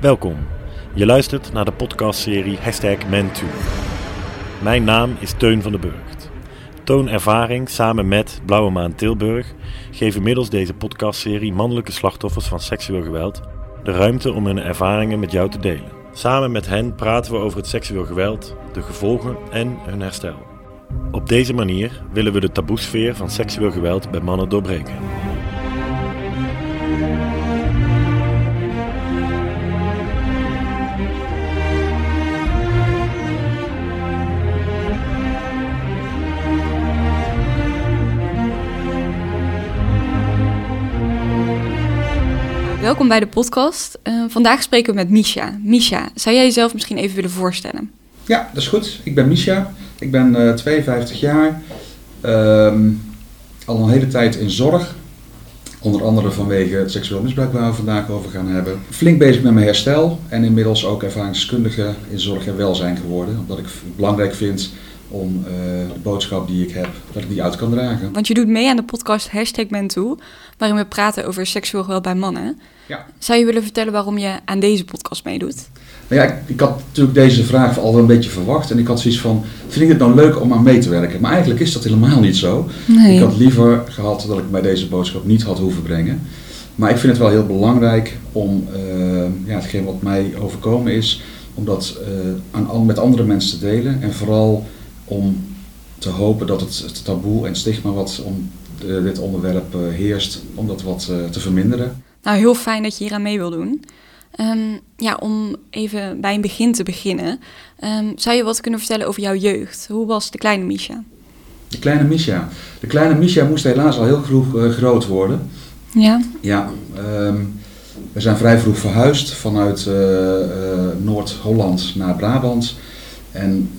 Welkom. Je luistert naar de podcastserie Hashtag Man2. Mijn naam is Teun van den Burgt. Toon Ervaring samen met Blauwe Maan Tilburg geven middels deze podcastserie mannelijke slachtoffers van seksueel geweld de ruimte om hun ervaringen met jou te delen. Samen met hen praten we over het seksueel geweld, de gevolgen en hun herstel. Op deze manier willen we de taboesfeer van seksueel geweld bij mannen doorbreken. Welkom bij de podcast. Uh, vandaag spreken we met Misha. Misha, zou jij jezelf misschien even willen voorstellen? Ja, dat is goed. Ik ben Misha. Ik ben uh, 52 jaar. Ehm, al een hele tijd in zorg. Onder andere vanwege het seksueel misbruik waar we vandaag over gaan hebben. Flink bezig met mijn herstel en inmiddels ook ervaringskundige in zorg en welzijn geworden. Omdat ik het belangrijk vind om uh, de boodschap die ik heb, dat ik die uit kan dragen. Want je doet mee aan de podcast Hashtag waarin we praten over seksueel geweld bij mannen. Ja. Zou je willen vertellen waarom je aan deze podcast meedoet? Nou ja, ik, ik, had natuurlijk deze vraag al een beetje verwacht. En ik had zoiets van, vind ik het nou leuk om aan mee te werken? Maar eigenlijk is dat helemaal niet zo. Nee. Ik had liever gehad dat ik bij deze boodschap niet had hoeven brengen. Maar ik vind het wel heel belangrijk om uh, ja, hetgeen wat mij overkomen is, om dat uh, aan, met andere mensen te delen. En vooral om te hopen dat het, het taboe en stigma wat om de, dit onderwerp uh, heerst, om dat wat te verminderen. Nou, heel fijn dat je hier aan mee wil doen. Um, ja, om even bij een begin te beginnen. Um, zou je wat kunnen vertellen over jouw jeugd? Hoe was de kleine Misha? De kleine Misha. De kleine Misha moest helaas al heel vroeg groot worden. Ja? Ja. Um, we zijn vrij vroeg verhuisd vanuit uh, uh, Noord-Holland naar Brabant. En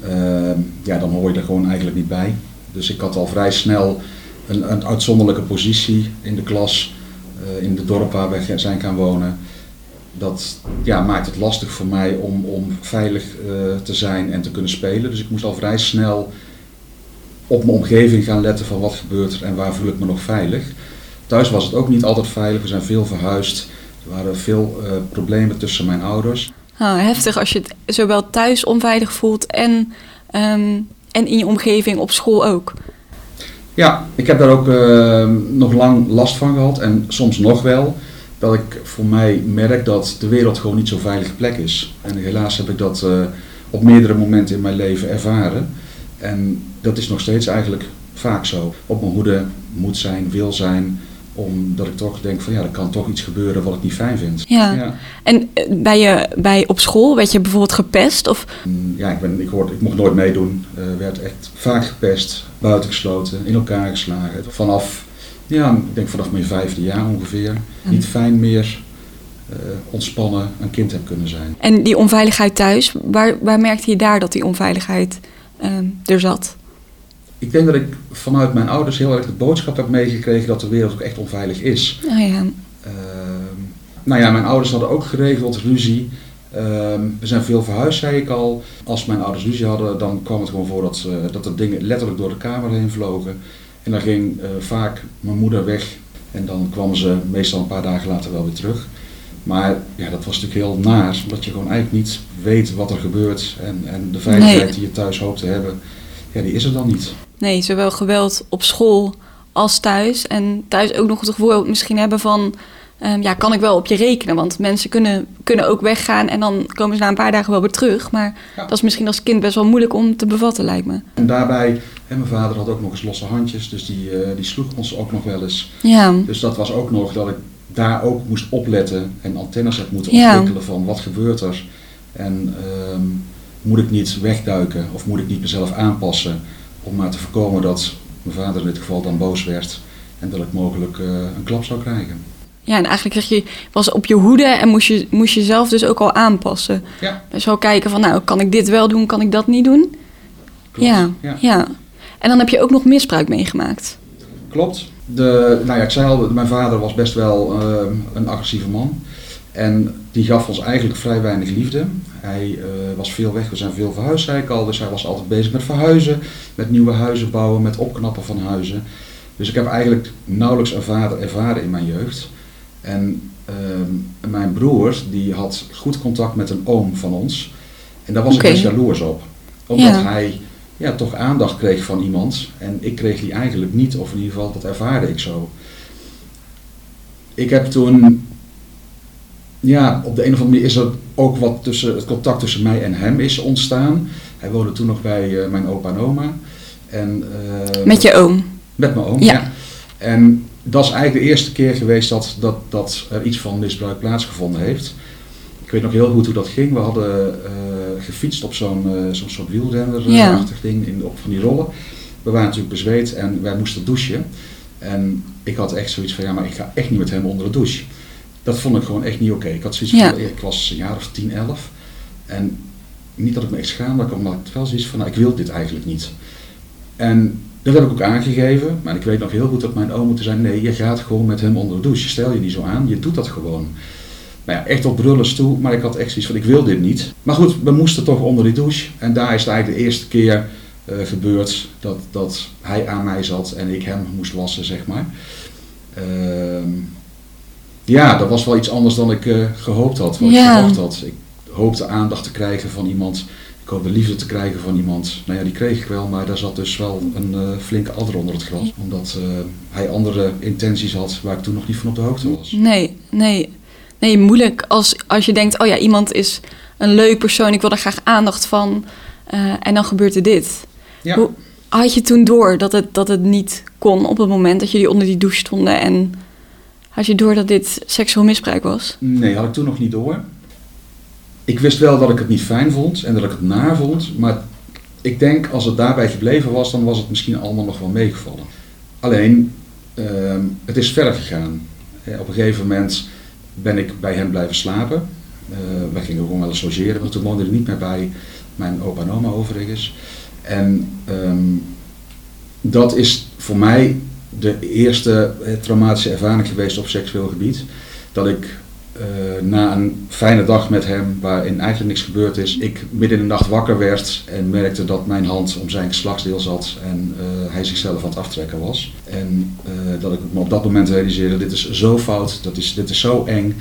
ja, dan hoor je er gewoon eigenlijk niet bij. Dus ik had al vrij snel een, een uitzonderlijke positie in de klas. in de dorp waar we zijn gaan wonen dat ja, maakt het lastig voor mij om, om veilig uh, te zijn en te kunnen spelen. Dus ik moest al vrij snel op mijn omgeving gaan letten van wat gebeurt er en waar voel ik me nog veilig. Thuis was het ook niet altijd veilig, we zijn veel verhuisd. Er waren veel uh, problemen tussen mijn ouders. Oh, heftig als je het zowel thuis onveilig voelt en, um, en in je omgeving op school ook. Ja, ik heb daar ook uh, nog lang last van gehad en soms nog wel dat ik voor mij merk dat de wereld gewoon niet zo'n veilige plek is. En helaas heb ik dat uh, op meerdere momenten in mijn leven ervaren. En dat is nog steeds eigenlijk vaak zo. Op mijn hoede moet zijn, wil zijn, omdat ik toch denk van ja, er kan toch iets gebeuren wat ik niet fijn vind. Ja. ja. En bij je bij op school werd je bijvoorbeeld gepest? Of? Ja, ik, ben, ik, hoorde, ik mocht nooit meedoen. Uh, werd echt vaak gepest, buitengesloten, in elkaar geslagen. Vanaf ja, ik denk vanaf mijn vijfde jaar ongeveer. Mm. Niet fijn meer uh, ontspannen een kind heb kunnen zijn. En die onveiligheid thuis, waar, waar merkte je daar dat die onveiligheid uh, er zat? Ik denk dat ik vanuit mijn ouders heel erg de boodschap heb meegekregen dat de wereld ook echt onveilig is. Oh ja. Uh, nou ja, mijn ouders hadden ook geregeld ruzie. we zijn veel verhuisd, zei ik al. Als mijn ouders ruzie hadden, dan kwam het gewoon voor dat, dat er dingen letterlijk door de kamer heen vlogen. En dan ging uh, vaak mijn moeder weg en dan kwam ze meestal een paar dagen later wel weer terug. Maar ja, dat was natuurlijk heel naar, omdat je gewoon eigenlijk niet weet wat er gebeurt. En, en de veiligheid nee. die je thuis hoopt te hebben, ja, die is er dan niet. Nee, zowel geweld op school als thuis. En thuis ook nog het gevoel misschien hebben van... Um, ja, kan ik wel op je rekenen? Want mensen kunnen, kunnen ook weggaan en dan komen ze na een paar dagen wel weer terug. Maar ja. dat is misschien als kind best wel moeilijk om te bevatten, lijkt me. En daarbij, hè, mijn vader had ook nog eens losse handjes, dus die, uh, die sloeg ons ook nog wel eens. Ja. Dus dat was ook nog dat ik daar ook moest opletten en antennes heb moeten ontwikkelen ja. van wat gebeurt er. En um, moet ik niet wegduiken of moet ik niet mezelf aanpassen om maar te voorkomen dat mijn vader in dit geval dan boos werd en dat ik mogelijk uh, een klap zou krijgen. Ja, en eigenlijk zeg je, was op je hoede en moest je, moest je zelf dus ook al aanpassen. Ja. Dus wel kijken van, nou, kan ik dit wel doen, kan ik dat niet doen? Klopt. Ja, ja. ja. En dan heb je ook nog misbruik meegemaakt. Klopt. De, nou ja, ik zei al, mijn vader was best wel uh, een agressieve man. En die gaf ons eigenlijk vrij weinig liefde. Hij uh, was veel weg, we zijn veel verhuisd, zei ik al. Dus hij was altijd bezig met verhuizen, met nieuwe huizen bouwen, met opknappen van huizen. Dus ik heb eigenlijk nauwelijks een vader ervaren in mijn jeugd. En ehm, mijn broer die had goed contact met een oom van ons. En daar was ik best jaloers op. Omdat Ja. hij ja, toch aandacht kreeg van iemand. En ik kreeg die eigenlijk niet, of in ieder geval dat ervaarde ik zo. Ik heb toen, ja, op de een of andere manier is er ook wat tussen het contact tussen mij en hem is ontstaan. Hij woonde toen nog bij eh, mijn opa en oma. En, eh, Met je oom. met mijn oom, Ja. ja. En dat is eigenlijk de eerste keer geweest dat, dat, dat er iets van misbruik plaatsgevonden heeft. Ik weet nog heel goed hoe dat ging. We hadden eh, gefietst op zo'n zo'n soort wielrennerachtig Ja. ding in, op van die rollen. We waren natuurlijk bezweet en wij moesten douchen. En ik had echt zoiets van, ja, maar ik ga echt niet met hem onder de douche. Dat vond ik gewoon echt niet oké. Ik had zoiets Ja. van, ik was een jaar of 10, 11. En niet dat ik me echt schaamde, maar ik had wel zoiets van, nou, ik wil dit eigenlijk niet. En dat heb ik ook aangegeven. Maar ik weet nog heel goed dat mijn oom moeten zijn, nee, je gaat gewoon met hem onder de douche. Stel je niet zo aan, je doet dat gewoon. Nou ja, echt op brullens toe, maar ik had echt zoiets van, ik wil dit niet. Maar goed, we moesten toch onder die douche. En daar is het eigenlijk de eerste keer eh, gebeurd dat, dat hij aan mij zat en ik hem moest wassen, zeg maar. Ehm, ja, dat was wel iets anders dan ik eh, gehoopt had, wat Ja. ik gedacht had. Ik hoopte aandacht te krijgen van iemand. Ik hoopte liefde te krijgen van iemand. Nou ja, die kreeg ik wel, maar daar zat dus wel een eh, flinke adder onder het gras. Omdat eh, hij andere intenties had waar ik toen nog niet van op de hoogte was. Nee, nee. Nee, moeilijk als, als je denkt, oh ja, iemand is een leuk persoon, ik wil er graag aandacht van. en dan gebeurt er dit. Ja. Hoe, had je toen door dat het, dat het niet kon op het moment dat jullie onder die douche stonden? En had je door dat dit seksueel misbruik was? Nee, had ik toen nog niet door. Ik wist wel dat ik het niet fijn vond en dat ik het naar vond. Maar ik denk als het daarbij gebleven was, dan was het misschien allemaal nog wel meegevallen. Alleen, ehm, het is verder gegaan. Op een gegeven moment ben ik bij hem blijven slapen. Eh wij gingen gewoon wel eens logeren, want toen woonde er niet meer bij mijn opa en oma overigens. En ehm, dat is voor mij de eerste eh, traumatische ervaring geweest op seksueel gebied. Dat ik eh, na een fijne dag met hem, waarin eigenlijk niks gebeurd is, ik midden in de nacht wakker werd en merkte dat mijn hand om zijn geslachtsdeel zat en eh, hij zichzelf aan het aftrekken was. En dat ik me op dat moment realiseerde, dit is zo fout, dat is, dit is zo eng.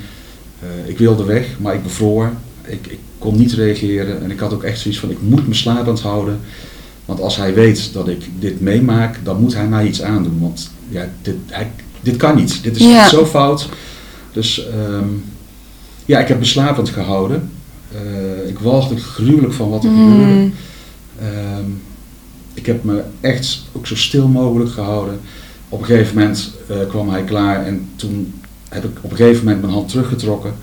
Ik wilde weg, maar ik bevroor. Ik, ik kon niet reageren en ik had ook echt zoiets van, ik moet me slapend houden. Want als hij weet dat ik dit meemaak, dan moet hij mij iets aandoen. Want ja, dit, hij, dit kan niet. Dit is Ja. zo fout. Dus ehm, ja, ik heb me slapend gehouden. Eh, ik walgde gruwelijk van wat er gebeurde. Hmm. Ehm, ik heb me echt ook zo stil mogelijk gehouden. Op een gegeven moment eh, kwam hij klaar en toen heb ik op een gegeven moment mijn hand teruggetrokken.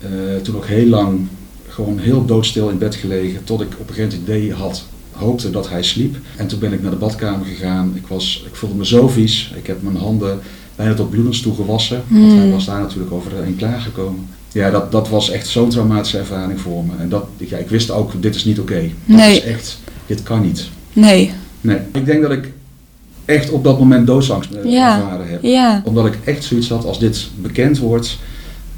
Eh, toen ook heel lang gewoon heel doodstil in bed gelegen tot ik op een gegeven moment het idee had, hoopte dat hij sliep. En toen ben ik naar de badkamer gegaan. Ik, was, ik voelde me zo vies. Ik heb mijn handen bijna tot bloedens toe gewassen. Want Hmm. hij was daar natuurlijk overheen klaargekomen. Ja, dat, dat was echt zo'n traumatische ervaring voor me. En dat, ja, ik wist ook, dit is niet oké. Dat Nee. is echt, dit kan niet. Nee. Nee, ik denk dat ik echt op dat moment doodsangst eh, Ja. ervaren heb. Ja. Omdat ik echt zoiets had, als dit bekend wordt,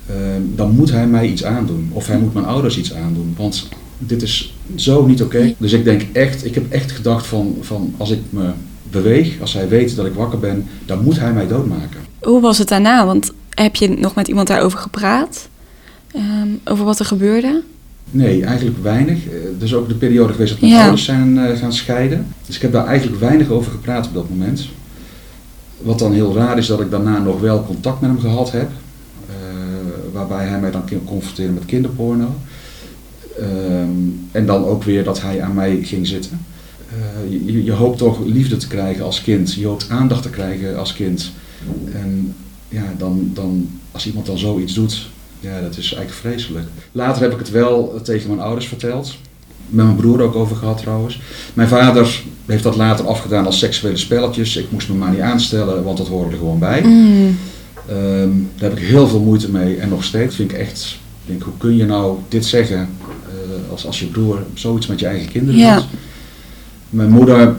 eh, dan moet hij mij iets aandoen. Of hij moet mijn ouders iets aandoen. Want dit is zo niet oké. Dus ik denk echt, ik heb echt gedacht van, van als ik me beweeg, als hij weet dat ik wakker ben, dan moet hij mij doodmaken. Hoe was het daarna? Want heb je nog met iemand daarover gepraat? Ehm, over wat er gebeurde? Nee, eigenlijk weinig. Eh, Er is ook de periode geweest dat mijn Ja. ouders zijn eh, gaan scheiden. Dus ik heb daar eigenlijk weinig over gepraat op dat moment. Wat dan heel raar is dat ik daarna nog wel contact met hem gehad heb. eh, waarbij hij mij dan kon confronteren met kinderporno. Ehm, en dan ook weer dat hij aan mij ging zitten. Eh, je, je hoopt toch liefde te krijgen als kind. Je hoopt aandacht te krijgen als kind. En ja, dan, dan, als iemand dan zoiets doet, ja, dat is eigenlijk vreselijk. Later heb ik het wel tegen mijn ouders verteld. Met mijn broer ook over gehad trouwens. Mijn vader heeft dat later afgedaan als seksuele spelletjes. Ik moest me maar niet aanstellen, want dat hoorde er gewoon bij. Mm. Ehm, daar heb ik heel veel moeite mee en nog steeds vind ik echt, denk, hoe kun je nou dit zeggen als, als je broer zoiets met je eigen kinderen Ja. doet? Mijn moeder,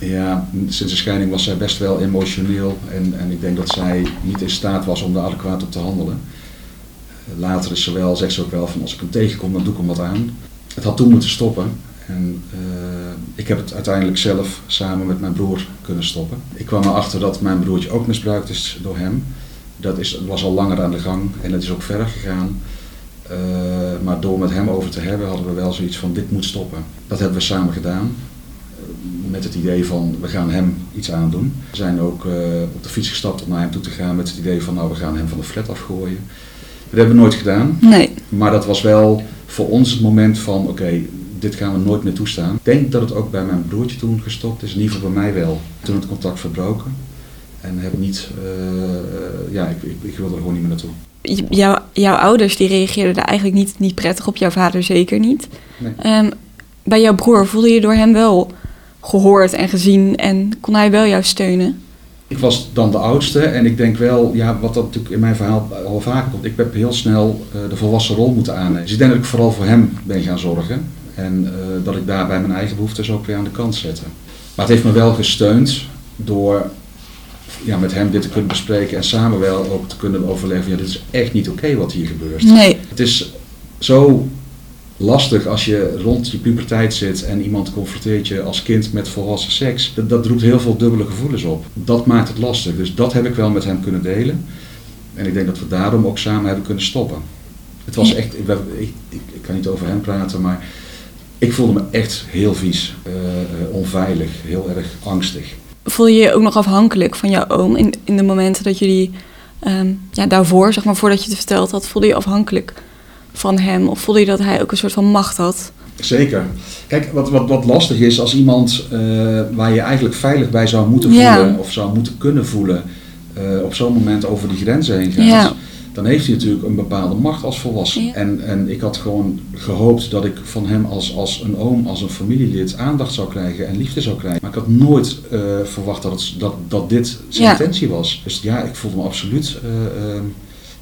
ja, sinds de scheiding was zij best wel emotioneel en, en ik denk dat zij niet in staat was om daar adequaat op te handelen. Later is ze wel, zegt ze ook wel van als ik hem tegenkom, dan doe ik hem wat aan. Het had toen moeten stoppen. En eh, ik heb het uiteindelijk zelf samen met mijn broer kunnen stoppen. Ik kwam erachter dat mijn broertje ook misbruikt is door hem. Dat is, was al langer aan de gang en dat is ook verder gegaan. Uh, maar door met hem over te hebben hadden we wel zoiets van dit moet stoppen. Dat hebben we samen gedaan. Met het idee van we gaan hem iets aandoen. We zijn ook uh, op de fiets gestapt om naar hem toe te gaan met het idee van nou we gaan hem van de flat afgooien. Dat hebben we nooit gedaan. Nee. Maar dat was wel voor ons het moment van oké, dit gaan we nooit meer toestaan. Ik denk dat het ook bij mijn broertje toen gestopt is, in ieder geval bij mij wel. Toen het contact verbroken. En heb niet, uh, ja, ik, ik, ik wilde er gewoon niet meer naartoe. Jouw, jouw ouders die reageerden eigenlijk niet, niet prettig op, jouw vader zeker niet. Nee. Um, bij jouw broer voelde je door hem wel gehoord en gezien en kon hij wel jou steunen? Ik was dan de oudste en ik denk wel, ja, wat dat natuurlijk in mijn verhaal al vaker komt, ik heb heel snel uh, de volwassen rol moeten aannemen. Dus ik denk dat ik vooral voor hem ben gaan zorgen en uh, dat ik daarbij mijn eigen behoeftes ook weer aan de kant zette. Maar het heeft me wel gesteund door ja, met hem dit te kunnen bespreken en samen wel ook te kunnen overleggen, ja, dit is echt niet oké okay wat hier gebeurt. Nee. Het is zo lastig als je rond je puberteit zit en iemand confronteert je als kind met volwassen seks. Dat, dat roept heel veel dubbele gevoelens op. Dat maakt het lastig. Dus dat heb ik wel met hem kunnen delen. En ik denk dat we daarom ook samen hebben kunnen stoppen. Het was echt, ik, ik, ik kan niet over hem praten, maar ik voelde me echt heel vies, uh, onveilig, heel erg angstig. Voel je je ook nog afhankelijk van jouw oom in, in de momenten dat jullie um, ja, daarvoor, zeg maar voordat je het verteld had, voelde je afhankelijk van hem? Of voelde je dat hij ook een soort van macht had? Zeker. Kijk, wat, wat, wat lastig is als iemand uh, waar je eigenlijk veilig bij zou moeten voelen ja. of zou moeten kunnen voelen, uh, op zo'n moment over die grenzen heen gaat. Ja. Dan heeft hij natuurlijk een bepaalde macht als volwassen. Ja. En, en ik had gewoon gehoopt dat ik van hem als, als een oom, als een familielid aandacht zou krijgen en liefde zou krijgen. Maar ik had nooit uh, verwacht dat, het, dat, dat dit zijn Ja. intentie was. Dus ja, ik voelde me absoluut.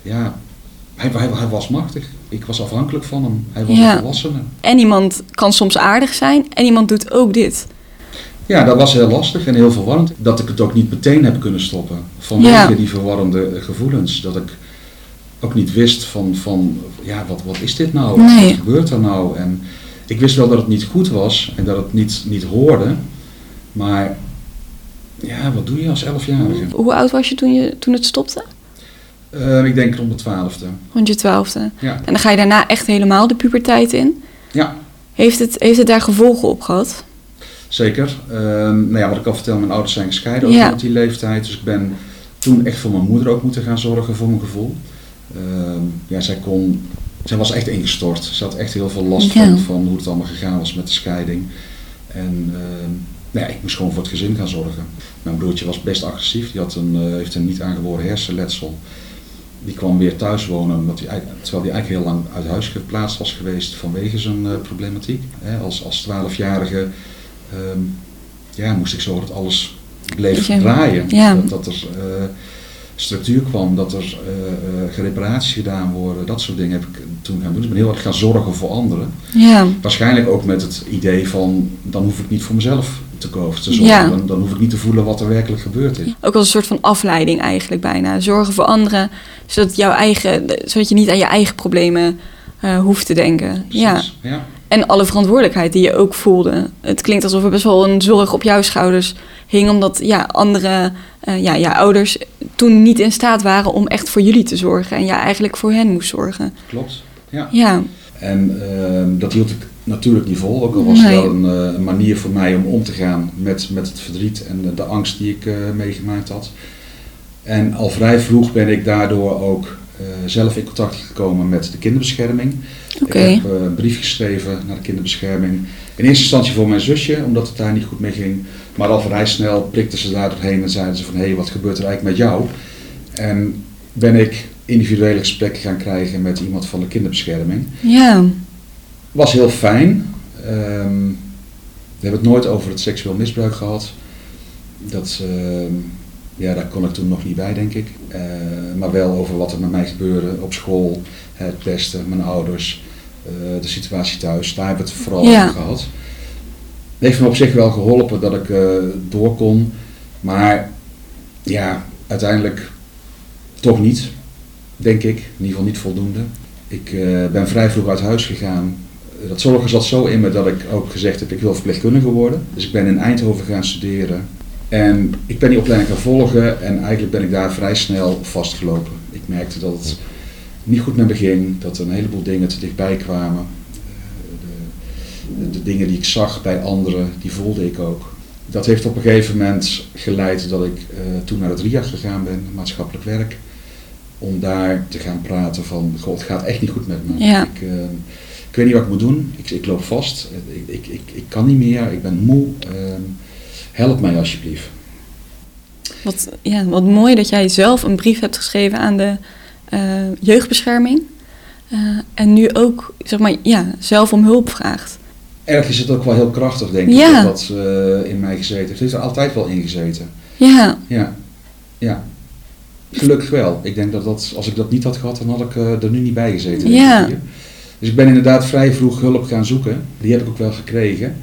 ja, hij, hij, hij, was machtig. Ik was afhankelijk van hem. Hij was Ja. een volwassene. En iemand kan soms aardig zijn en iemand doet ook dit. Ja, dat was heel lastig en heel verwarrend. Dat ik het ook niet meteen heb kunnen stoppen. Vanwege Ja. die verwarrende gevoelens. Dat ik ook niet wist van, van ja, wat, wat is dit nou? Nee. Wat gebeurt er nou? En ik wist wel dat het niet goed was en dat het niet, niet hoorde. Maar ja, wat doe je als elfjarige? Hoe oud was je toen, je, toen het stopte? Uh, ik denk rond de twaalfde. Rond je twaalfde. Ja. En dan ga je daarna echt helemaal de puberteit in. ja, Heeft het, heeft het daar gevolgen op gehad? zeker. Uh, nou ja, wat ik al vertel, mijn ouders zijn gescheiden Ja. op die leeftijd. Dus ik ben toen echt voor mijn moeder ook moeten gaan zorgen, voor mijn gevoel. Uh, ja, zij kon... Zij was echt ingestort. Ze had echt heel veel last Ja. van, van hoe het allemaal gegaan was met de scheiding. En uh, nou ja, ik moest gewoon voor het gezin gaan zorgen. Mijn broertje was best agressief. Die had een, uh, heeft een niet aangeboren hersenletsel. Die kwam weer thuis wonen, omdat hij, terwijl hij eigenlijk heel lang uit huis geplaatst was geweest vanwege zijn uh, problematiek. Hè, als als 12-jarige ehm, ja, moest ik zorgen dat alles bleef draaien. ja. Dat, dat er eh, structuur kwam, dat er reparaties gedaan worden, dat soort dingen heb ik toen gaan doen. Dus ik ben heel erg gaan zorgen voor anderen. Ja. Waarschijnlijk ook met het idee van, dan hoef ik niet voor mezelf te kopen, te zorgen. Ja. Dan, dan hoef ik niet te voelen wat er werkelijk gebeurd is. Ook als een soort van afleiding eigenlijk bijna. Zorgen voor anderen, zodat, jouw eigen, zodat je niet aan je eigen problemen eh, hoeft te denken. Ja. Ja. En alle verantwoordelijkheid die je ook voelde. Het klinkt alsof er best wel een zorg op jouw schouders hing, omdat ja, andere, eh, ja, jouw ouders toen niet in staat waren om echt voor jullie te zorgen. En jij eigenlijk voor hen moest zorgen. Klopt. Ja. Ja, En ehm, dat hield ik natuurlijk niet vol. Ook al was het Nee. wel een, eh, een manier voor mij om om te gaan met, met het verdriet en de, de angst die ik eh, meegemaakt had. En al vrij vroeg ben ik daardoor ook zelf in contact gekomen met de kinderbescherming. Ik heb eh, een brief geschreven naar de kinderbescherming. In eerste instantie voor mijn zusje, omdat het daar niet goed mee ging. Maar al vrij snel prikten ze daar doorheen en zeiden ze van... hé, hey, wat gebeurt er eigenlijk met jou? En ben ik individuele gesprekken gaan krijgen met iemand van de kinderbescherming. Ja, Was heel fijn. Ehm, we hebben het nooit over het seksueel misbruik gehad. Dat, ehm, ja, daar kon ik toen nog niet bij, denk ik. Eh, maar wel over wat er met mij gebeurde op school, het pesten, mijn ouders, eh, de situatie thuis. Daar hebben we het vooral Ja. over gehad. Het heeft me op zich wel geholpen dat ik eh, door kon. Maar ja, uiteindelijk toch niet, denk ik. In ieder geval niet voldoende. Ik ben vrij vroeg uit huis gegaan. Dat zorgen zat zo in me dat ik ook gezegd heb, ik wil verpleegkundige worden. Dus ik ben in Eindhoven gaan studeren. En ik ben die opleiding gaan volgen en eigenlijk ben ik daar vrij snel vastgelopen. Ik merkte dat het niet goed met me ging, dat er een heleboel dingen te dichtbij kwamen. De, de, dingen die ik zag bij anderen, die voelde ik ook. Dat heeft op een gegeven moment geleid dat ik uh, toen naar het RIA gegaan ben, maatschappelijk werk. Om daar te gaan praten van, god, het gaat echt niet goed met me. Ja. Ik, uh, ik weet niet wat ik moet doen, ik, ik loop vast, ik, ik, ik, kan niet meer, ik ben moe. Uh, help mij alsjeblieft. Wat, ja, wat mooi dat jij zelf een brief hebt geschreven aan de uh, jeugdbescherming. Uh, en nu ook zeg maar, ja, zelf om hulp vraagt. Ergens is het ook wel heel krachtig, denk ik, Ja. dat dat uh, in mij gezeten heeft. Het heeft er altijd wel in gezeten. Ja, Ja, ja. Gelukkig wel. Ik denk dat, dat als ik dat niet had gehad, dan had ik eh, er nu niet bij gezeten. Ja. Dus ik ben inderdaad vrij vroeg hulp gaan zoeken. Die heb ik ook wel gekregen.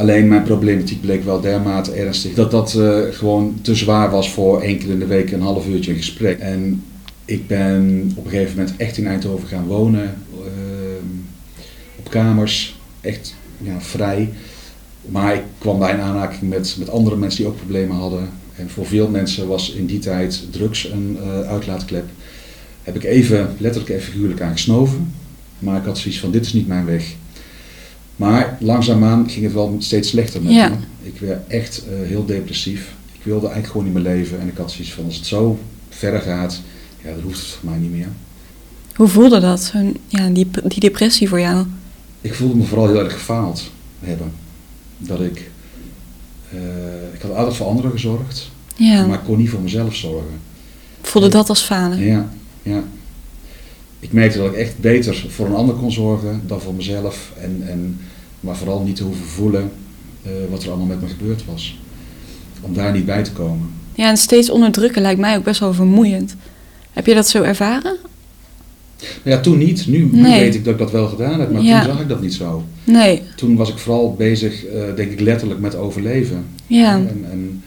Alleen mijn problematiek bleek wel dermate ernstig dat dat eh, gewoon te zwaar was voor één keer in de week een half uurtje een gesprek. En ik ben op een gegeven moment echt in Eindhoven gaan wonen, ehm, op kamers, echt vrij. Maar ik kwam bij in aanraking met, met andere mensen die ook problemen hadden. En voor veel mensen was in die tijd drugs een eh, uitlaatklep. Heb ik even, letterlijk en figuurlijk aan gesnoven. Maar ik had zoiets van, dit is niet mijn weg. Maar langzaamaan ging het wel steeds slechter met Ja. me. Ik werd echt eh, heel depressief. Ik wilde eigenlijk gewoon niet meer leven. En ik had zoiets van, als het zo verder gaat, ja, dan hoeft het voor mij niet meer. hoe voelde dat, ja, die, die depressie voor jou? Ik voelde me vooral heel erg gefaald hebben. Dat ik, eh, ik had altijd voor anderen gezorgd, Ja, maar ik kon niet voor mezelf zorgen. voelde dat als falen? Ja, ja. Ik merkte dat ik echt beter voor een ander kon zorgen dan voor mezelf. En, en, maar vooral niet te hoeven voelen eh, wat er allemaal met me gebeurd was. Om daar niet bij te komen. Ja, en steeds onderdrukken lijkt mij ook best wel vermoeiend. Heb je dat zo ervaren? Ja, toen niet. Nu, nu Nee. weet ik dat ik dat wel gedaan heb, maar Ja. toen zag ik dat niet zo. Nee, Toen was ik vooral bezig, eh, denk ik, letterlijk met overleven. ja. En, en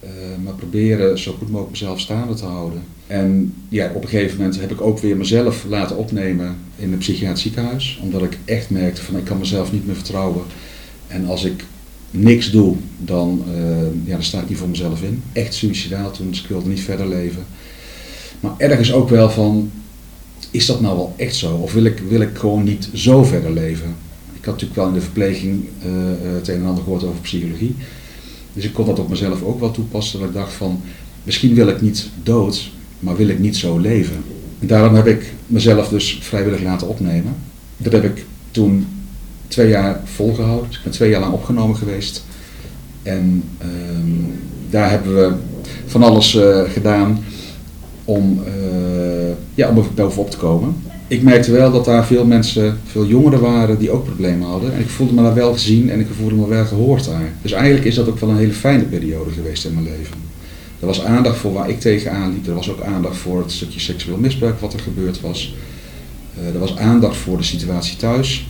eh, maar proberen zo goed mogelijk mezelf staande te houden. En ja, op een gegeven moment heb ik ook weer mezelf laten opnemen in een psychiatrisch ziekenhuis. Omdat ik echt merkte van ik kan mezelf niet meer vertrouwen. En als ik niks doe, dan, eh, ja, dan sta ik niet voor mezelf in. Echt suicidaal toen, dus ik wilde niet verder leven. Maar ergens ook wel van, is dat nou wel echt zo? Of wil ik, wil ik gewoon niet zo verder leven? Ik had natuurlijk wel in de verpleging eh, het een en ander gehoord over psychologie. Dus ik kon dat op mezelf ook wel toepassen. Dat ik dacht van, misschien wil ik niet dood, maar wil ik niet zo leven. En daarom heb ik mezelf dus vrijwillig laten opnemen. Dat heb ik toen twee jaar volgehouden. Dus ik ben twee jaar lang opgenomen geweest. En ehm, daar hebben we van alles eh, gedaan om, eh, ja, om er bovenop te komen. Ik merkte wel dat daar veel mensen, veel jongeren waren die ook problemen hadden. En ik voelde me daar wel gezien en ik voelde me wel gehoord daar. Dus eigenlijk is dat ook wel een hele fijne periode geweest in mijn leven. Er was aandacht voor waar ik tegenaan liep. Er was ook aandacht voor het stukje seksueel misbruik wat er gebeurd was. Eh, er was aandacht voor de situatie thuis.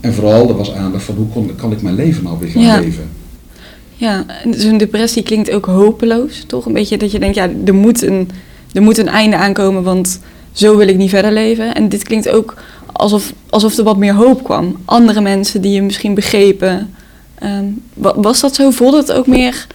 En vooral er was aandacht van hoe kon, kan ik mijn leven nou weer gaan Ja. leven. Ja, zo'n depressie klinkt ook hopeloos, toch? Een beetje dat je denkt, ja, er moet, een, er moet een einde aankomen, want zo wil ik niet verder leven. En dit klinkt ook alsof, alsof er wat meer hoop kwam. Andere mensen die je misschien begrepen. Ehm, wa- was dat zo? Voelde het ook meer...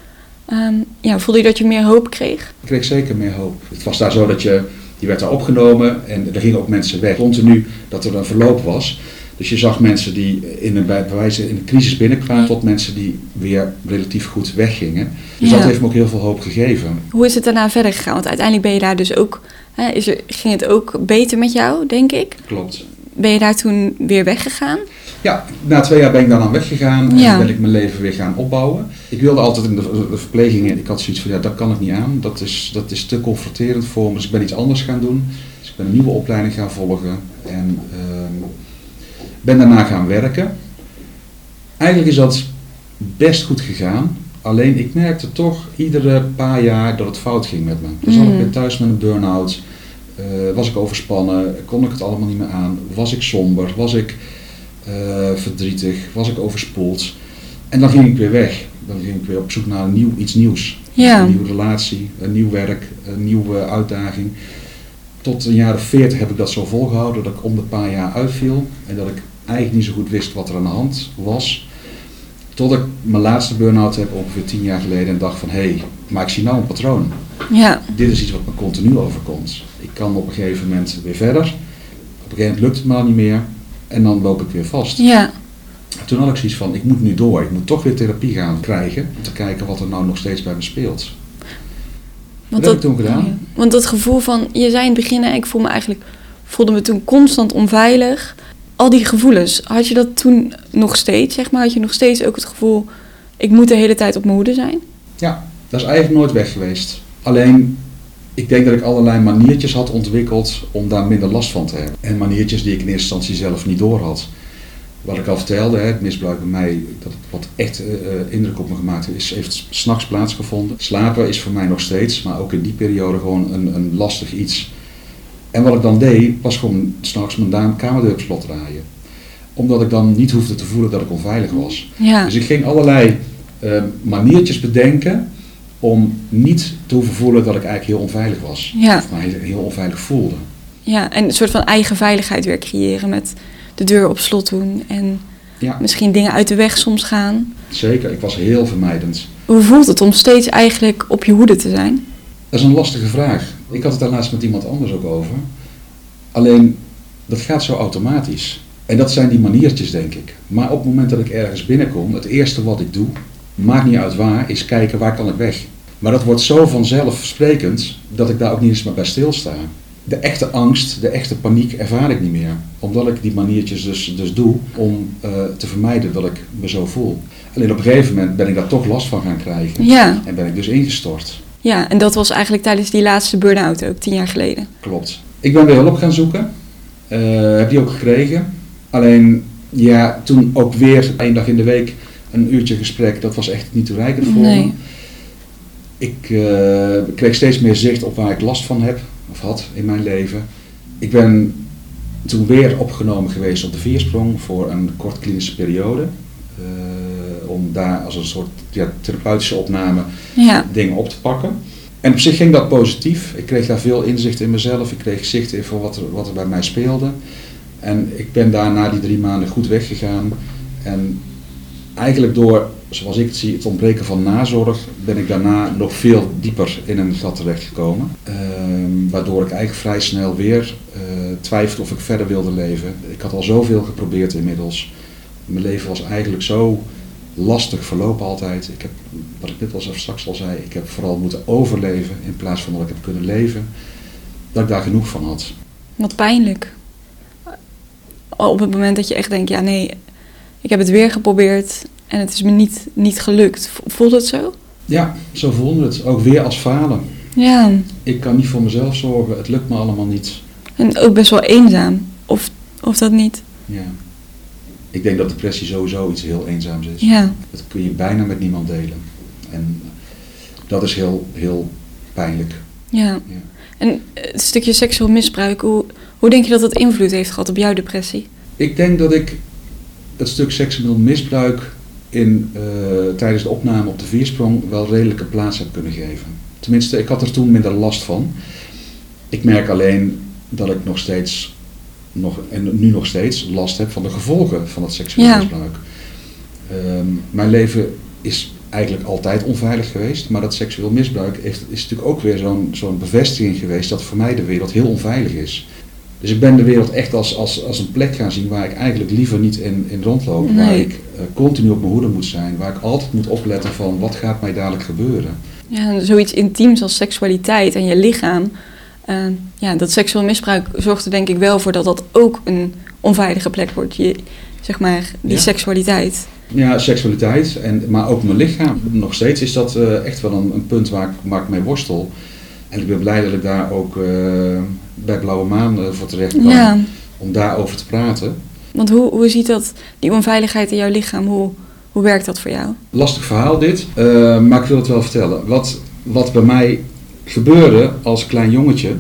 ehm, ja, voelde je dat je meer hoop kreeg? Ik kreeg zeker meer hoop. Het was daar zo dat je, die werd daar opgenomen en er gingen ook mensen weg. Continu dat er een verloop was. Dus je zag mensen die in een, bij wijze in een crisis binnenkwamen tot mensen die weer relatief goed weggingen. Dus Ja. dat heeft me ook heel veel hoop gegeven. Hoe is het daarna verder gegaan? Want uiteindelijk ben je daar dus ook... Hè, is er, ging het ook beter met jou, denk ik? Klopt. Ben je daar toen weer weggegaan? Ja, na twee jaar ben ik daarna weggegaan Ja. en ben ik mijn leven weer gaan opbouwen. Ik wilde altijd in de, de verplegingen, ik had zoiets van ja, dat kan ik niet aan. Dat is, dat is te confronterend voor me, dus ik ben iets anders gaan doen. Dus ik ben een nieuwe opleiding gaan volgen en ehm, ben daarna gaan werken. Eigenlijk is dat best goed gegaan. Alleen ik merkte toch iedere paar jaar dat het fout ging met me. Dus zat ik Mm. weer thuis met een burn-out. Eh, was ik overspannen? Kon ik het allemaal niet meer aan? Was ik somber? Was ik eh, verdrietig? Was ik overspoeld? En dan ging ik weer weg. Dan ging ik weer op zoek naar nieuw, iets nieuws. Ja. Een nieuwe relatie, een nieuw werk, een nieuwe uitdaging. Tot een jaar of veertig heb ik dat zo volgehouden dat ik om de paar jaar uitviel. En dat ik eigenlijk niet zo goed wist wat er aan de hand was. Tot ik mijn laatste burn-out heb ongeveer tien jaar geleden en dacht van hé, hey, maar ik zie nou een patroon. Ja, Dit is iets wat me continu overkomt. Ik kan op een gegeven moment weer verder. Op een gegeven moment lukt het me al niet meer. En dan loop ik weer vast. ja, Toen had ik zoiets van, ik moet nu door. Ik moet toch weer therapie gaan krijgen. Om te kijken wat er nou nog steeds bij me speelt. want dat heb ik toen gedaan. Want dat gevoel van, je zei in het begin, ik voel me eigenlijk, voelde me toen constant onveilig. Al die gevoelens, had je dat toen nog steeds, zeg maar? Had je nog steeds ook het gevoel, ik moet de hele tijd op mijn hoede zijn? Ja, dat is eigenlijk nooit weg geweest. Alleen, ik denk dat ik allerlei maniertjes had ontwikkeld om daar minder last van te hebben. En maniertjes die ik in eerste instantie zelf niet door had. Wat ik al vertelde, het misbruik bij mij, dat wat echt eh, eh, indruk op me gemaakt heeft, heeft s'nachts plaatsgevonden. Slapen is voor mij nog steeds, maar ook in die periode gewoon een, een lastig iets. En wat ik dan deed, was gewoon s'nachts mijn kamerdeur op slot draaien. Omdat ik dan niet hoefde te voelen dat ik onveilig was. Ja, Dus ik ging allerlei eh, maniertjes bedenken om niet te hoeven voelen dat ik eigenlijk heel onveilig was. ja, Of mij heel onveilig voelde. ja. En een soort van eigen veiligheid weer creëren met de deur op slot doen en Ja, misschien dingen uit de weg soms gaan. zeker. Ik was heel vermijdend. Hoe voelt het om steeds eigenlijk op je hoede te zijn? Dat is een lastige vraag. Ik had het daar laatst met iemand anders ook over. Alleen, dat gaat zo automatisch. En dat zijn die maniertjes, denk ik. Maar op het moment dat ik ergens binnenkom, het eerste wat ik doe, maakt niet uit waar, is kijken waar kan ik weg. Maar dat wordt zo vanzelfsprekend dat ik daar ook niet eens meer bij stilsta. De echte angst, de echte paniek ervaar ik niet meer. Omdat ik die maniertjes dus, dus doe om eh, te vermijden dat ik me zo voel. Alleen op een gegeven moment ben ik daar toch last van gaan krijgen. Ja, En ben ik dus ingestort. ja. En dat was eigenlijk tijdens die laatste burn-out ook, tien jaar geleden. Klopt. Ik ben weer hulp gaan zoeken. Eh, heb die ook gekregen. Alleen, ja, toen ook weer één dag in de week een uurtje gesprek. Dat was echt niet toereikend voor Nee. me. Ik eh, kreeg steeds meer zicht op waar ik last van heb, of had in mijn leven. Ik ben toen weer opgenomen geweest op de Viersprong voor een kort klinische periode. Eh, om daar als een soort ja, therapeutische opname Ja, dingen op te pakken. En op zich ging dat positief. Ik kreeg daar veel inzicht in mezelf. Ik kreeg zicht in voor wat er, wat er bij mij speelde. En ik ben daar na die drie maanden goed weggegaan. En eigenlijk door, zoals ik het zie, het ontbreken van nazorg, ben ik daarna nog veel dieper in een gat terechtgekomen. Ehm, waardoor ik eigenlijk vrij snel weer twijfelde of ik verder wilde leven. Ik had al zoveel geprobeerd inmiddels. Mijn leven was eigenlijk zo lastig verlopen altijd. Ik heb, wat ik net al straks al zei, ik heb vooral moeten overleven in plaats van dat ik heb kunnen leven. Dat ik daar genoeg van had. wat pijnlijk. Op het moment dat je echt denkt, ja nee, ik heb het weer geprobeerd en het is me niet, niet gelukt. V- Voelt het zo? Ja, zo voelde het. Ook weer als falen. Ja, Ik kan niet voor mezelf zorgen, het lukt me allemaal niet. en ook best wel eenzaam. Of, of dat niet? Ja. Ik denk dat depressie sowieso iets heel eenzaams is. Ja, Dat kun je bijna met niemand delen. En dat is heel, heel pijnlijk. ja. Ja. En het stukje seksueel misbruik, hoe, hoe denk je dat dat invloed heeft gehad op jouw depressie? Ik denk dat ik het stuk seksueel misbruik in, eh, tijdens de opname op de viersprong wel redelijke plaats heb kunnen geven. Tenminste, ik had er toen minder last van. Ik merk alleen dat ik nog steeds, nog, en nu nog steeds, last heb van de gevolgen van het seksueel Ja. misbruik. Ehm, mijn leven is eigenlijk altijd onveilig geweest, maar dat seksueel misbruik heeft, is natuurlijk ook weer zo'n zo'n bevestiging geweest dat voor mij de wereld heel onveilig is. Dus ik ben de wereld echt als, als, als een plek gaan zien waar ik eigenlijk liever niet in, in rondloop. Waar ik eh, continu op mijn hoede moet zijn. Waar ik altijd moet opletten van wat gaat mij dadelijk gebeuren. Ja, en zoiets intiems als seksualiteit en je lichaam. eh, ja, dat seksueel misbruik zorgt er denk ik wel voor dat dat ook een onveilige plek wordt. Je, zeg maar, die Ja. seksualiteit. Ja, seksualiteit, en, maar ook mijn lichaam. Nog steeds is dat eh, echt wel een, een punt waar ik, waar ik mee worstel. En ik ben blij dat ik daar ook eh, bij Blauwe Maan eh, voor terecht kan. Ja, Om daarover te praten. want hoe, hoe ziet dat, die onveiligheid in jouw lichaam, hoe, hoe werkt dat voor jou? Lastig verhaal dit, eh, maar ik wil het wel vertellen. Wat, wat bij mij gebeurde als klein jongetje,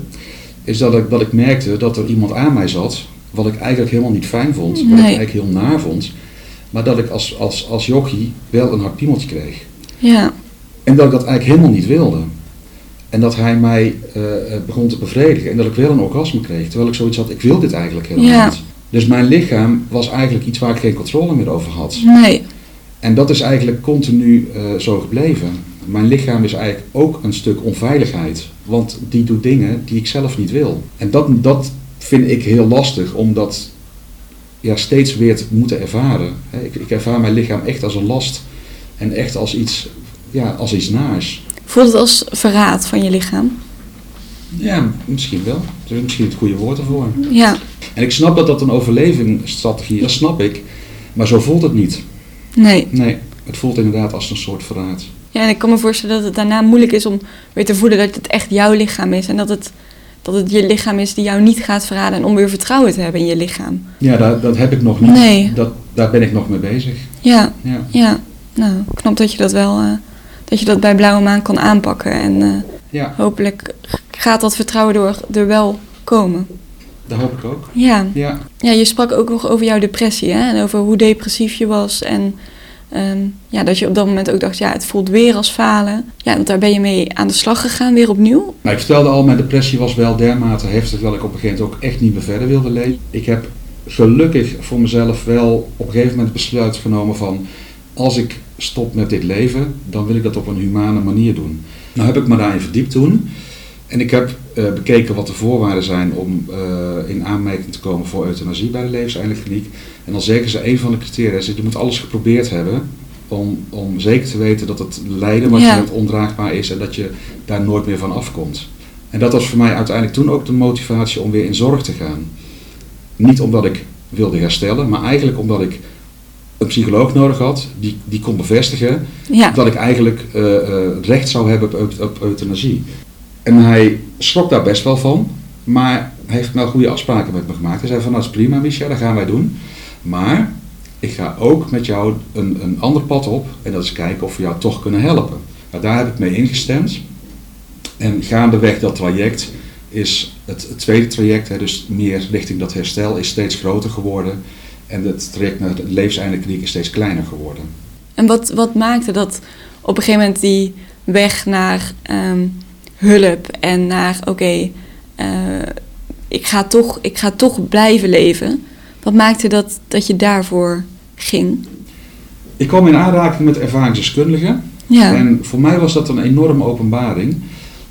is dat ik, dat ik merkte dat er iemand aan mij zat, wat ik eigenlijk helemaal niet fijn vond, wat ik eigenlijk heel naar vond, maar dat ik als, als, als jochie wel een hard piemeltje kreeg. Ja, En dat ik dat eigenlijk helemaal niet wilde. En dat hij mij eh, eh, begon te bevredigen en dat ik wel een orgasme kreeg, terwijl ik zoiets had, ik wil dit eigenlijk helemaal Ja. niet. Dus mijn lichaam was eigenlijk iets waar ik geen controle meer over had. nee. En dat is eigenlijk continu eh, zo gebleven. Mijn lichaam is eigenlijk ook een stuk onveiligheid. Want die doet dingen die ik zelf niet wil. En dat, dat vind ik heel lastig, omdat ja, steeds weer te moeten ervaren. Ik, ik ervaar mijn lichaam echt als een last. En echt als iets, ja, als iets naars. Voelt het als verraad van je lichaam? Ja, misschien wel. Dat is misschien het goede woord ervoor. Ja, En ik snap dat dat een overlevingsstrategie is, dat snap ik. Maar zo voelt het niet. nee. Nee, het voelt inderdaad als een soort verraad. Ja, en ik kan me voorstellen dat het daarna moeilijk is om weer te voelen dat het echt jouw lichaam is. En dat het, dat het je lichaam is die jou niet gaat verraden. En om weer vertrouwen te hebben in je lichaam. Ja, dat, dat heb ik nog niet. Nee. Dat, daar ben ik nog mee bezig. Ja, Ja. ja. Nou, knap dat je dat wel, eh, dat je dat bij Blauwe Maan kan aanpakken. En eh, ja, hopelijk gaat dat vertrouwen door, er wel komen. dat hoop ik ook. Ja. Ja, ja, je sprak ook nog over jouw depressie. Hè? En over hoe depressief je was. En ehm, ja, dat je op dat moment ook dacht, ja, het voelt weer als falen. Ja, want daar ben je mee aan de slag gegaan, weer opnieuw. Nou, ik vertelde al, mijn depressie was wel dermate heftig dat ik op een gegeven moment ook echt niet meer verder wilde leven. Ik heb gelukkig voor mezelf wel op een gegeven moment het besluit genomen van als ik stop met dit leven, dan wil ik dat op een humane manier doen. Nou heb ik me daarin verdiept toen. En ik heb eh, bekeken wat de voorwaarden zijn om eh, in aanmerking te komen voor euthanasie bij de levenseindelijk En dan zeggen ze, een van de criteria is dat je moet alles geprobeerd hebben om, om zeker te weten dat het lijden wat Ja. je hebt ondraagbaar is en dat je daar nooit meer van afkomt. En dat was voor mij uiteindelijk toen ook de motivatie om weer in zorg te gaan. Niet omdat ik wilde herstellen, maar eigenlijk omdat ik een psycholoog nodig had die, die kon bevestigen Ja, dat ik eigenlijk eh, eh, recht zou hebben op, eut- op euthanasie. En hij schrok daar best wel van, maar hij heeft wel goede afspraken met me gemaakt. Hij zei van, nou dat is prima Micha, dat gaan wij doen. Maar ik ga ook met jou een, een ander pad op en dat is kijken of we jou toch kunnen helpen. Nou, daar heb ik mee ingestemd. En gaandeweg dat traject is het, het tweede traject, hè, dus meer richting dat herstel, is steeds groter geworden. En het traject naar de levenseindelijke kliniek is steeds kleiner geworden. en wat, wat maakte dat op een gegeven moment die weg naar ehm, hulp en naar, oké, eh, ik, ga toch, ik ga toch blijven leven. Wat maakte dat, dat je daarvoor ging? Ik kwam in aanraking met ervaringsdeskundigen. Ja, En voor mij was dat een enorme openbaring.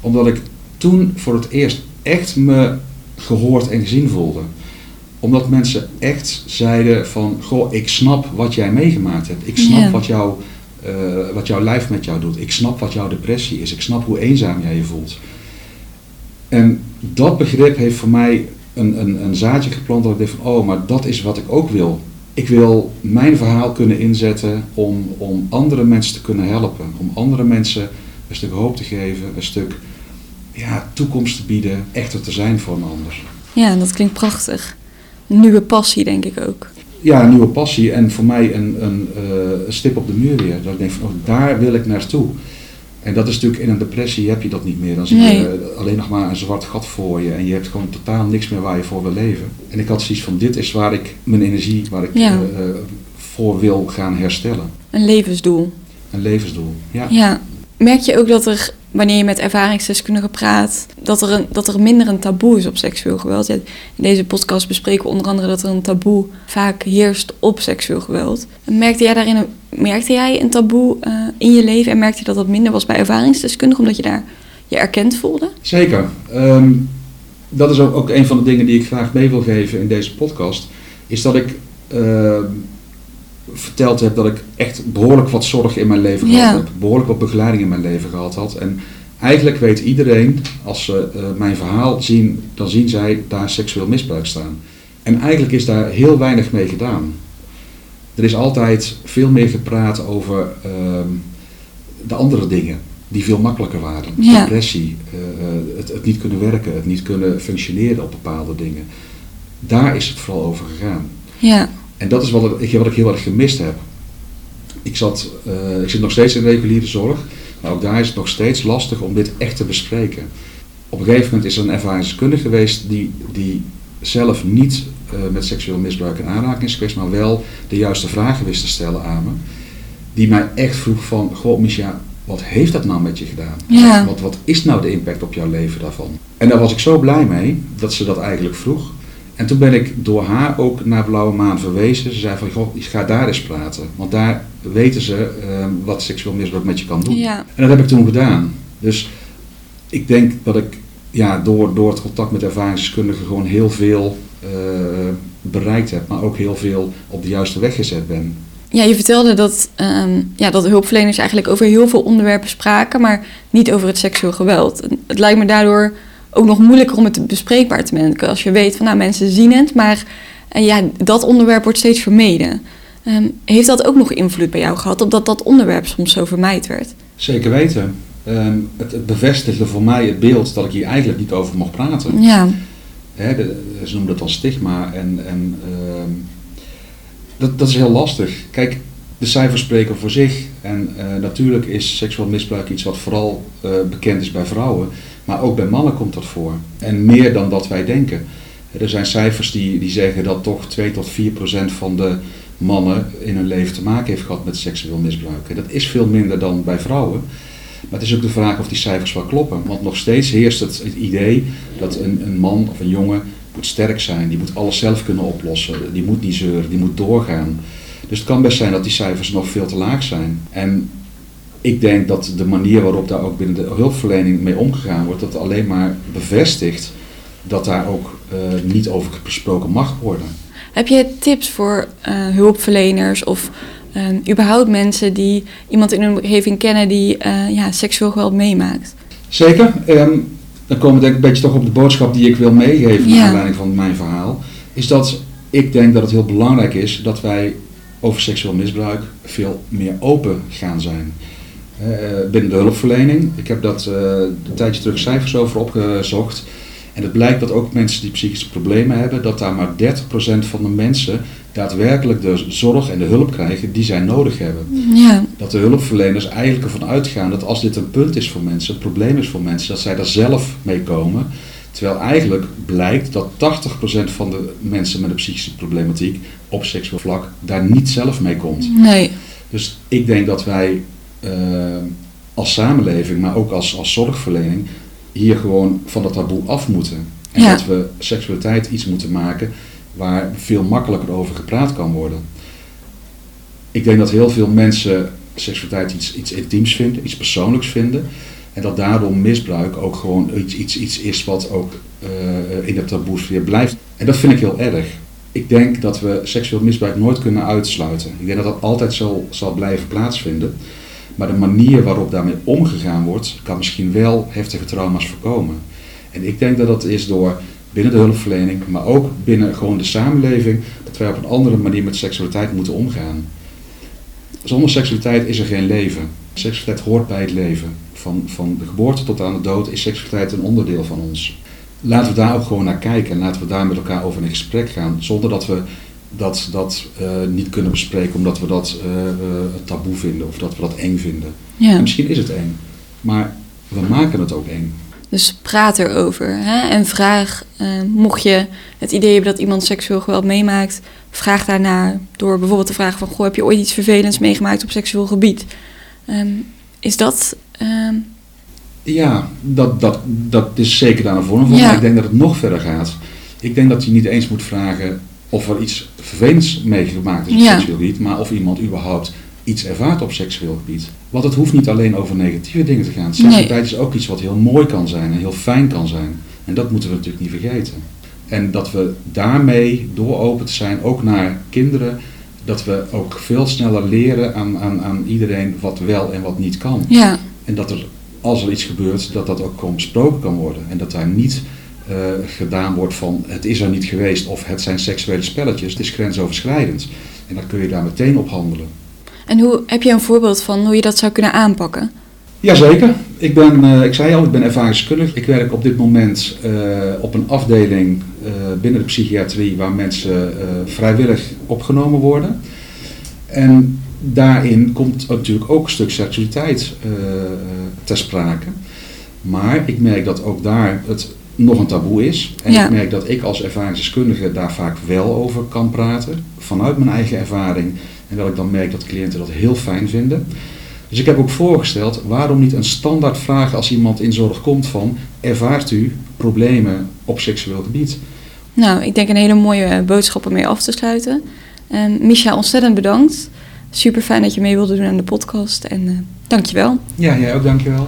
Omdat ik toen voor het eerst echt me gehoord en gezien voelde. Omdat mensen echt zeiden van, goh, ik snap wat jij meegemaakt hebt. Ik snap wat, jou, eh, wat jouw lijf met jou doet. Ik snap wat jouw depressie is. Ik snap hoe eenzaam jij je voelt. En dat begrip heeft voor mij een, een, een zaadje geplant dat ik dacht van, oh, maar dat is wat ik ook wil. Ik wil mijn verhaal kunnen inzetten om, om andere mensen te kunnen helpen. Om andere mensen een stuk hoop te geven, een stuk ja, toekomst te bieden, echter te zijn voor een ander. ja, dat klinkt prachtig. Nieuwe passie, denk ik ook. Ja, een nieuwe passie en voor mij een, een, eh, een stip op de muur weer. Dat ik denk van, oh, daar wil ik naartoe. En dat is natuurlijk in een depressie heb je dat niet meer. Dan zie Nee. je eh, alleen nog maar een zwart gat voor je en je hebt gewoon totaal niks meer waar je voor wil leven. En ik had zoiets van, dit is waar ik mijn energie, waar ik Ja. eh, voor wil gaan herstellen. Een levensdoel. Een levensdoel. Ja. Ja. Merk je ook dat er, wanneer je met ervaringsdeskundigen praat, dat er, een, dat er minder een taboe is op seksueel geweld? In deze podcast bespreken we onder andere dat er een taboe vaak heerst op seksueel geweld. Merkte jij daarin een, merkte jij een taboe eh, in je leven en merkte je dat dat minder was bij ervaringsdeskundigen, omdat je daar je erkend voelde? Zeker. Ehm, dat is ook, ook een van de dingen die ik graag mee wil geven in deze podcast. Is dat ik ehm, verteld heb dat ik echt behoorlijk wat zorg in mijn leven gehad heb. Behoorlijk wat begeleiding in mijn leven gehad had. En eigenlijk weet iedereen, als ze eh, mijn verhaal zien, dan zien zij daar seksueel misbruik staan. En eigenlijk is daar heel weinig mee gedaan. Er is altijd veel meer gepraat over ehm, de andere dingen die veel makkelijker waren. Depressie, eh, eh, het, het niet kunnen werken, het niet kunnen functioneren op bepaalde dingen. Daar is het vooral over gegaan. Ja, En dat is wat ik, wat ik heel erg gemist heb. Ik, zat, eh, ik zit nog steeds in reguliere zorg, maar ook daar is het nog steeds lastig om dit echt te bespreken. Op een gegeven moment is er een ervaringskundige geweest die, die zelf niet eh, met seksueel misbruik in aanraking is geweest, maar wel de juiste vragen wist te stellen aan me. Die mij echt vroeg van, goh Misha, wat heeft dat nou met je gedaan? Ja. Wat, wat is nou de impact op jouw leven daarvan? En daar was ik zo blij mee dat ze dat eigenlijk vroeg. En toen ben ik door haar ook naar Blauwe Maan verwezen. Ze zei van, goh, ga daar eens praten. Want daar weten ze uh, wat seksueel misbruik met je kan doen. Ja. En dat heb ik toen gedaan. Dus ik denk dat ik ja, door, door het contact met ervaringsdeskundigen gewoon heel veel uh, bereikt heb. Maar ook heel veel op de juiste weg gezet ben. Ja, je vertelde dat, um, ja, dat hulpverleners eigenlijk over heel veel onderwerpen spraken, maar niet over het seksueel geweld. Het lijkt me daardoor ook nog moeilijker om het bespreekbaar te maken. Als je weet van nou, mensen zien het, maar uh, ja, dat onderwerp wordt steeds vermeden. Um, heeft dat ook nog invloed bij jou gehad, omdat dat onderwerp soms zo vermijd werd? Zeker weten. Um, het, het, bevestigde voor mij het beeld dat ik hier eigenlijk niet over mocht praten. Ja. Hè, de, ze noemen dat dan stigma en, en dat, dat is heel lastig. Kijk, de cijfers spreken voor zich. En uh, natuurlijk is seksueel misbruik iets wat vooral uh, bekend is bij vrouwen. Maar ook bij mannen komt dat voor. En meer dan dat wij denken. Er zijn cijfers die, die zeggen dat toch 2 tot 4 procent van de mannen in hun leven te maken heeft gehad met seksueel misbruik. En dat is veel minder dan bij vrouwen. Maar het is ook de vraag of die cijfers wel kloppen. Want nog steeds heerst het, idee dat een, een man of een jongen moet sterk zijn, die moet alles zelf kunnen oplossen, die moet niet zeuren, die moet doorgaan. Dus het kan best zijn dat die cijfers nog veel te laag zijn. En ik denk dat de manier waarop daar ook binnen de hulpverlening mee omgegaan wordt, dat alleen maar bevestigt dat daar ook uh, niet over gesproken mag worden. Heb je tips voor uh, hulpverleners of uh, überhaupt mensen die iemand in hun omgeving kennen die ja, seksueel geweld meemaakt? Zeker. Um, dan komen we denk ik een beetje toch op de boodschap die ik wil meegeven naar ja. aanleiding van mijn verhaal. Is dat ik denk dat het heel belangrijk is dat wij over seksueel misbruik veel meer open gaan zijn. Uh, binnen de hulpverlening. Ik heb dat uh, een tijdje terug cijfers over opgezocht. En het blijkt dat ook mensen die psychische problemen hebben, dat daar maar 30% van de mensen daadwerkelijk de zorg en de hulp krijgen die zij nodig hebben. Ja. Dat de hulpverleners eigenlijk ervan uitgaan dat als dit een punt is voor mensen, een probleem is voor mensen, dat zij daar zelf mee komen. Terwijl eigenlijk blijkt dat 80% van de mensen met een psychische problematiek op seksueel vlak daar niet zelf mee komt. Nee. Dus ik denk dat wij uh, als samenleving, maar ook als, als zorgverlening, hier gewoon van dat taboe af moeten. En Ja. dat we seksualiteit iets moeten maken waar veel makkelijker over gepraat kan worden. Ik denk dat heel veel mensen seksualiteit iets, iets intiems vinden, iets persoonlijks vinden. En dat daardoor misbruik ook gewoon iets, iets, iets is wat ook uh, in de taboesfeer blijft. En dat vind ik heel erg. Ik denk dat we seksueel misbruik nooit kunnen uitsluiten. Ik denk dat dat altijd zal, zal blijven plaatsvinden. Maar de manier waarop daarmee omgegaan wordt, kan misschien wel heftige trauma's voorkomen. En ik denk dat dat is door binnen de hulpverlening, maar ook binnen gewoon de samenleving, dat wij op een andere manier met seksualiteit moeten omgaan. Zonder seksualiteit is er geen leven. Seksualiteit hoort bij het leven. Van, van de geboorte tot aan de dood is seksualiteit een onderdeel van ons. Laten we daar ook gewoon naar kijken en laten we daar met elkaar over in gesprek gaan, zonder dat we dat, dat uh, niet kunnen bespreken omdat we dat uh, uh, taboe vinden of dat we dat eng vinden. Ja. En misschien is het eng, maar we maken het ook eng. Dus praat erover. Hè? En vraag, mocht je het idee hebben dat iemand seksueel geweld meemaakt, vraag daarnaar door bijvoorbeeld te vragen van, goh, heb je ooit iets vervelends meegemaakt op seksueel gebied? Um, is dat... Um... Ja, dat, dat, dat is zeker daar een vorm van. Ja. Maar ik denk dat het nog verder gaat. Ik denk dat je niet eens moet vragen of er iets vervelends meegemaakt is op Ja. seksueel gebied, maar of iemand überhaupt iets ervaart op seksueel gebied. Want het hoeft niet alleen over negatieve dingen te gaan. Seksualiteit is ook iets wat heel mooi kan zijn en heel fijn kan zijn. En dat moeten we natuurlijk niet vergeten. En dat we daarmee, door open te zijn, ook naar kinderen, dat we ook veel sneller leren aan, aan, aan iedereen wat wel en wat niet kan. Ja, En dat er, als er iets gebeurt, dat dat ook gewoon besproken kan worden. En dat daar niet eh, gedaan wordt van het is er niet geweest of het zijn seksuele spelletjes. Het is grensoverschrijdend. En dan kun je daar meteen op handelen. en hoe, heb je een voorbeeld van hoe je dat zou kunnen aanpakken? Jazeker. Ik, ben, eh, ik zei al, ik ben ervaringskundig. Ik werk op dit moment eh, op een afdeling binnen de psychiatrie waar mensen vrijwillig opgenomen worden. En daarin komt natuurlijk ook een stuk seksualiteit ter sprake. Maar ik merk dat ook daar het nog een taboe is. En Ja. ik merk dat ik als ervaringsdeskundige daar vaak wel over kan praten. Vanuit mijn eigen ervaring. En dat ik dan merk dat cliënten dat heel fijn vinden. Dus ik heb ook voorgesteld, waarom niet een standaard vraag als iemand in zorg komt van, ervaart u problemen op seksueel gebied? Nou, ik denk een hele mooie boodschap om mee af te sluiten. Um, Misha, ontzettend bedankt. Super fijn dat je mee wilde doen aan de podcast. En uh, dankjewel. Ja, jij ook dankjewel.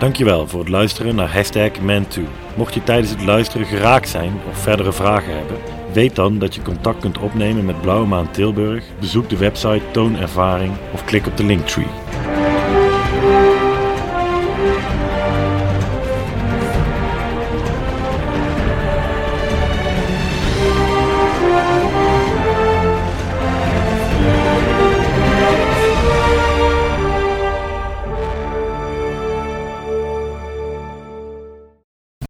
Dankjewel voor het luisteren naar hashtag Man2. Mocht je tijdens het luisteren geraakt zijn of verdere vragen hebben, weet dan dat je contact kunt opnemen met Blauwe Maan Tilburg. Bezoek de website Toon Ervaring of klik op de linktree.